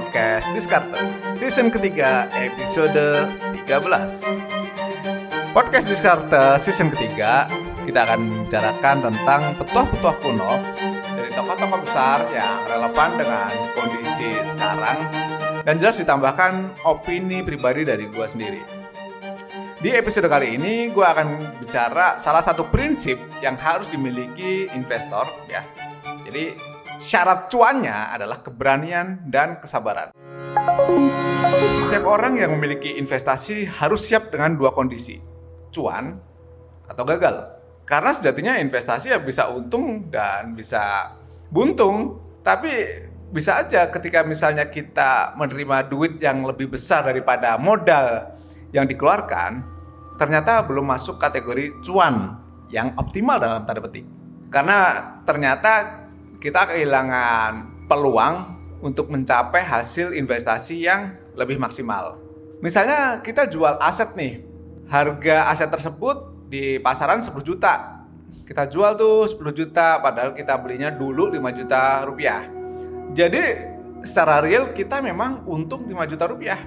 podcast Discartes season ketiga episode 13. Podcast Discartes season ketiga kita akan bicarakan tentang petuah-petuah kuno dari tokoh-tokoh besar yang relevan dengan kondisi sekarang dan jelas ditambahkan opini pribadi dari gue sendiri. Di episode kali ini gue akan bicara salah satu prinsip yang harus dimiliki investor ya. Jadi Syarat cuannya adalah keberanian dan kesabaran. Setiap orang yang memiliki investasi harus siap dengan dua kondisi, cuan atau gagal. Karena sejatinya investasi ya bisa untung dan bisa buntung, tapi bisa aja ketika misalnya kita menerima duit yang lebih besar daripada modal yang dikeluarkan, ternyata belum masuk kategori cuan yang optimal dalam tanda petik. Karena ternyata kita kehilangan peluang untuk mencapai hasil investasi yang lebih maksimal. Misalnya kita jual aset nih, harga aset tersebut di pasaran 10 juta. Kita jual tuh 10 juta padahal kita belinya dulu 5 juta rupiah. Jadi secara real kita memang untung 5 juta rupiah.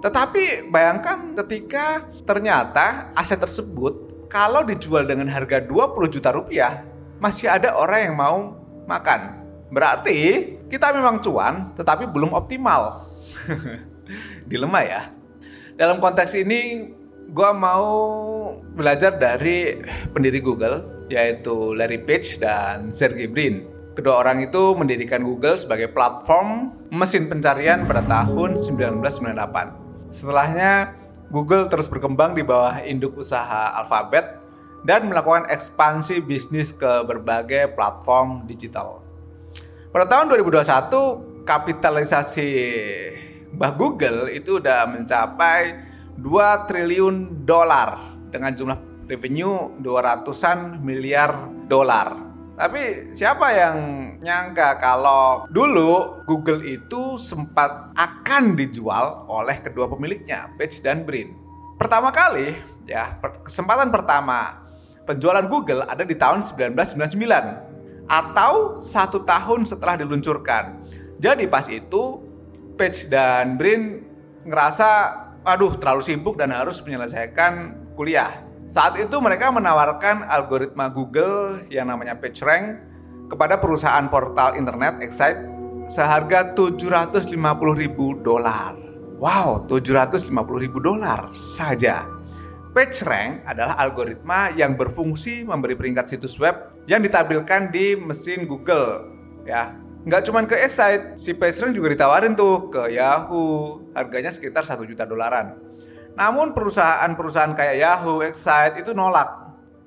Tetapi bayangkan ketika ternyata aset tersebut kalau dijual dengan harga 20 juta rupiah, masih ada orang yang mau makan. Berarti kita memang cuan tetapi belum optimal. Dilema ya. Dalam konteks ini gue mau belajar dari pendiri Google yaitu Larry Page dan Sergey Brin. Kedua orang itu mendirikan Google sebagai platform mesin pencarian pada tahun 1998. Setelahnya, Google terus berkembang di bawah induk usaha Alphabet dan melakukan ekspansi bisnis ke berbagai platform digital. Pada tahun 2021, kapitalisasi Mbah Google itu udah mencapai 2 triliun dolar dengan jumlah revenue 200-an miliar dolar. Tapi siapa yang nyangka kalau dulu Google itu sempat akan dijual oleh kedua pemiliknya, Page dan Brin. Pertama kali, ya, kesempatan pertama penjualan Google ada di tahun 1999 atau satu tahun setelah diluncurkan. Jadi pas itu Page dan Brin ngerasa aduh terlalu sibuk dan harus menyelesaikan kuliah. Saat itu mereka menawarkan algoritma Google yang namanya PageRank kepada perusahaan portal internet Excite seharga 750 ribu dolar. Wow, 750 ribu dolar saja. PageRank adalah algoritma yang berfungsi memberi peringkat situs web yang ditampilkan di mesin Google. Ya, nggak cuma ke Excite, si PageRank juga ditawarin tuh ke Yahoo, harganya sekitar 1 juta dolaran. Namun perusahaan-perusahaan kayak Yahoo, Excite itu nolak.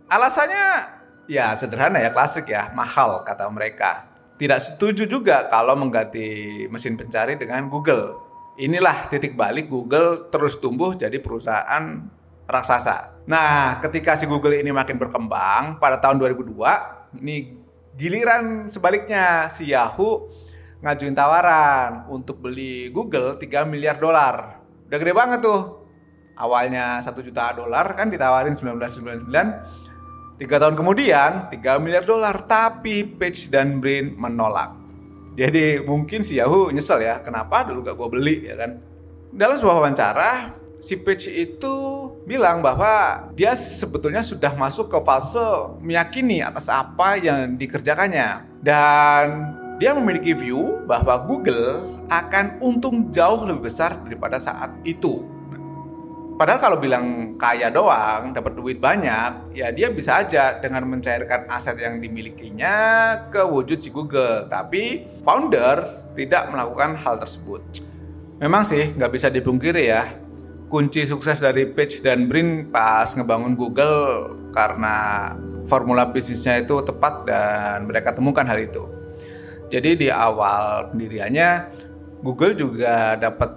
Alasannya ya sederhana ya, klasik ya, mahal kata mereka. Tidak setuju juga kalau mengganti mesin pencari dengan Google. Inilah titik balik Google terus tumbuh jadi perusahaan raksasa. Nah, ketika si Google ini makin berkembang pada tahun 2002, ini giliran sebaliknya si Yahoo ngajuin tawaran untuk beli Google 3 miliar dolar. Udah gede banget tuh. Awalnya 1 juta dolar kan ditawarin 1999. Tiga tahun kemudian 3 miliar dolar tapi Page dan Brin menolak. Jadi mungkin si Yahoo nyesel ya, kenapa dulu gak gue beli ya kan. Dalam sebuah wawancara, si Page itu bilang bahwa dia sebetulnya sudah masuk ke fase meyakini atas apa yang dikerjakannya dan dia memiliki view bahwa Google akan untung jauh lebih besar daripada saat itu. Padahal kalau bilang kaya doang, dapat duit banyak, ya dia bisa aja dengan mencairkan aset yang dimilikinya ke wujud si Google. Tapi founder tidak melakukan hal tersebut. Memang sih nggak bisa dipungkiri ya, kunci sukses dari Page dan Brin pas ngebangun Google karena formula bisnisnya itu tepat dan mereka temukan hal itu. Jadi di awal pendiriannya Google juga dapat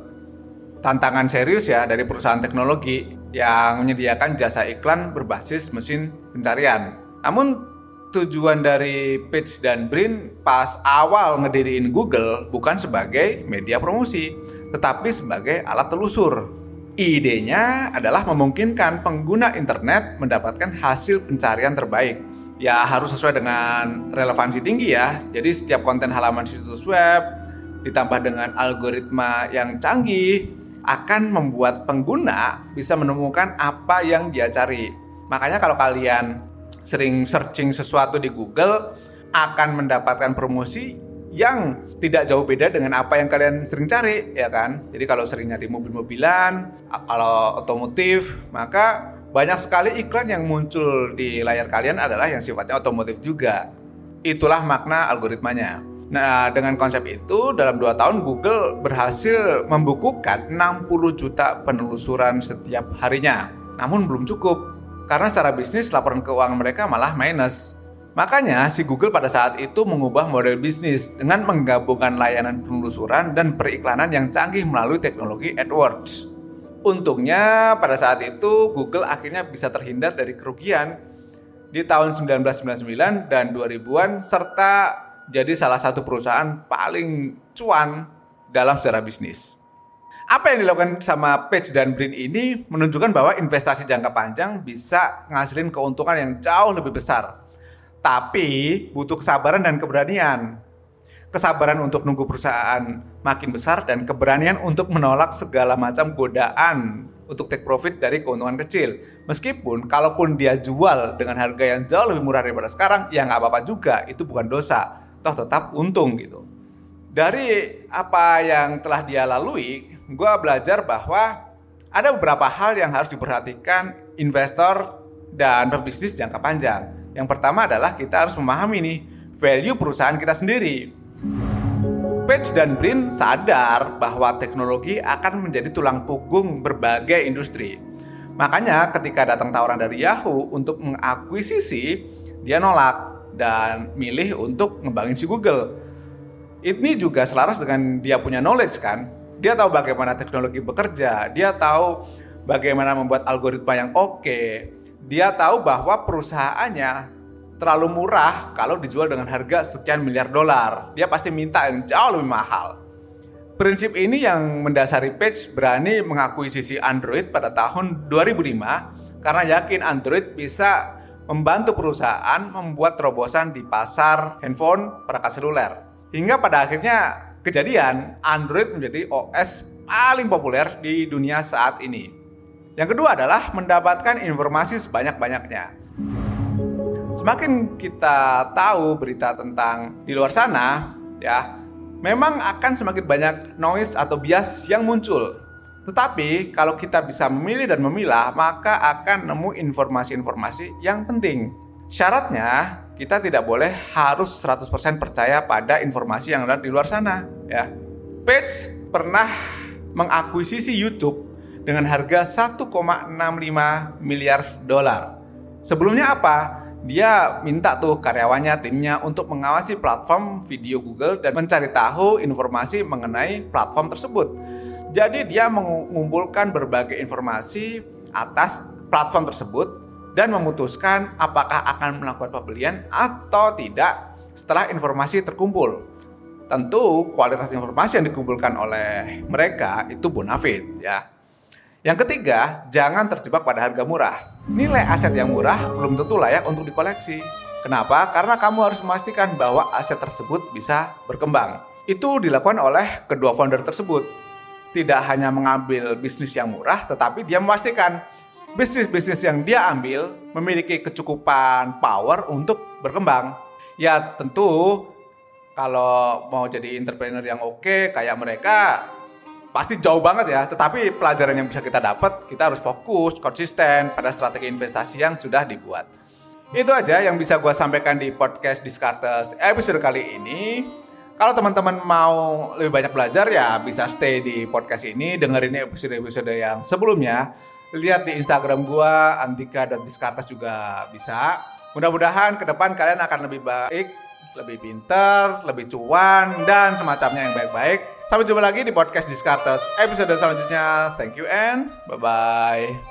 tantangan serius ya dari perusahaan teknologi yang menyediakan jasa iklan berbasis mesin pencarian. Namun tujuan dari Page dan Brin pas awal ngediriin Google bukan sebagai media promosi, tetapi sebagai alat telusur Idenya adalah memungkinkan pengguna internet mendapatkan hasil pencarian terbaik. Ya harus sesuai dengan relevansi tinggi ya. Jadi setiap konten halaman situs web ditambah dengan algoritma yang canggih akan membuat pengguna bisa menemukan apa yang dia cari. Makanya kalau kalian sering searching sesuatu di Google akan mendapatkan promosi yang tidak jauh beda dengan apa yang kalian sering cari ya kan. Jadi kalau sering nyari mobil-mobilan, kalau otomotif, maka banyak sekali iklan yang muncul di layar kalian adalah yang sifatnya otomotif juga. Itulah makna algoritmanya. Nah, dengan konsep itu, dalam 2 tahun Google berhasil membukukan 60 juta penelusuran setiap harinya. Namun belum cukup, karena secara bisnis laporan keuangan mereka malah minus. Makanya si Google pada saat itu mengubah model bisnis dengan menggabungkan layanan penelusuran dan periklanan yang canggih melalui teknologi AdWords. Untungnya pada saat itu Google akhirnya bisa terhindar dari kerugian di tahun 1999 dan 2000-an serta jadi salah satu perusahaan paling cuan dalam sejarah bisnis. Apa yang dilakukan sama Page dan Brin ini menunjukkan bahwa investasi jangka panjang bisa ngasilin keuntungan yang jauh lebih besar tapi butuh kesabaran dan keberanian. Kesabaran untuk nunggu perusahaan makin besar dan keberanian untuk menolak segala macam godaan untuk take profit dari keuntungan kecil. Meskipun kalaupun dia jual dengan harga yang jauh lebih murah daripada sekarang, ya nggak apa-apa juga. Itu bukan dosa. Toh tetap untung gitu. Dari apa yang telah dia lalui, gue belajar bahwa ada beberapa hal yang harus diperhatikan investor dan pebisnis jangka panjang. Yang pertama adalah kita harus memahami nih value perusahaan kita sendiri. Page dan Brin sadar bahwa teknologi akan menjadi tulang punggung berbagai industri. Makanya ketika datang tawaran dari Yahoo untuk mengakuisisi, dia nolak dan milih untuk ngembangin si Google. Ini juga selaras dengan dia punya knowledge kan. Dia tahu bagaimana teknologi bekerja, dia tahu bagaimana membuat algoritma yang oke, dia tahu bahwa perusahaannya terlalu murah kalau dijual dengan harga sekian miliar dolar. Dia pasti minta yang jauh lebih mahal. Prinsip ini yang mendasari Page berani mengakui sisi Android pada tahun 2005 karena yakin Android bisa membantu perusahaan membuat terobosan di pasar handphone perangkat seluler. Hingga pada akhirnya kejadian Android menjadi OS paling populer di dunia saat ini. Yang kedua adalah mendapatkan informasi sebanyak-banyaknya. Semakin kita tahu berita tentang di luar sana, ya, memang akan semakin banyak noise atau bias yang muncul. Tetapi kalau kita bisa memilih dan memilah, maka akan nemu informasi-informasi yang penting. Syaratnya kita tidak boleh harus 100% percaya pada informasi yang ada di luar sana, ya. Page pernah mengakuisisi YouTube dengan harga 1,65 miliar dolar. Sebelumnya apa? Dia minta tuh karyawannya, timnya untuk mengawasi platform video Google dan mencari tahu informasi mengenai platform tersebut. Jadi dia mengumpulkan berbagai informasi atas platform tersebut dan memutuskan apakah akan melakukan pembelian atau tidak setelah informasi terkumpul. Tentu kualitas informasi yang dikumpulkan oleh mereka itu bonafit ya. Yang ketiga, jangan terjebak pada harga murah. Nilai aset yang murah belum tentu layak untuk dikoleksi. Kenapa? Karena kamu harus memastikan bahwa aset tersebut bisa berkembang. Itu dilakukan oleh kedua founder tersebut. Tidak hanya mengambil bisnis yang murah, tetapi dia memastikan bisnis-bisnis yang dia ambil memiliki kecukupan power untuk berkembang. Ya tentu kalau mau jadi entrepreneur yang oke kayak mereka pasti jauh banget ya. Tetapi pelajaran yang bisa kita dapat, kita harus fokus, konsisten pada strategi investasi yang sudah dibuat. Itu aja yang bisa gue sampaikan di podcast Discartes episode kali ini. Kalau teman-teman mau lebih banyak belajar ya bisa stay di podcast ini, dengerin episode-episode yang sebelumnya. Lihat di Instagram gue, Antika dan Discartes juga bisa. Mudah-mudahan ke depan kalian akan lebih baik lebih pinter, lebih cuan, dan semacamnya yang baik-baik. Sampai jumpa lagi di podcast Discartes episode selanjutnya. Thank you and bye-bye.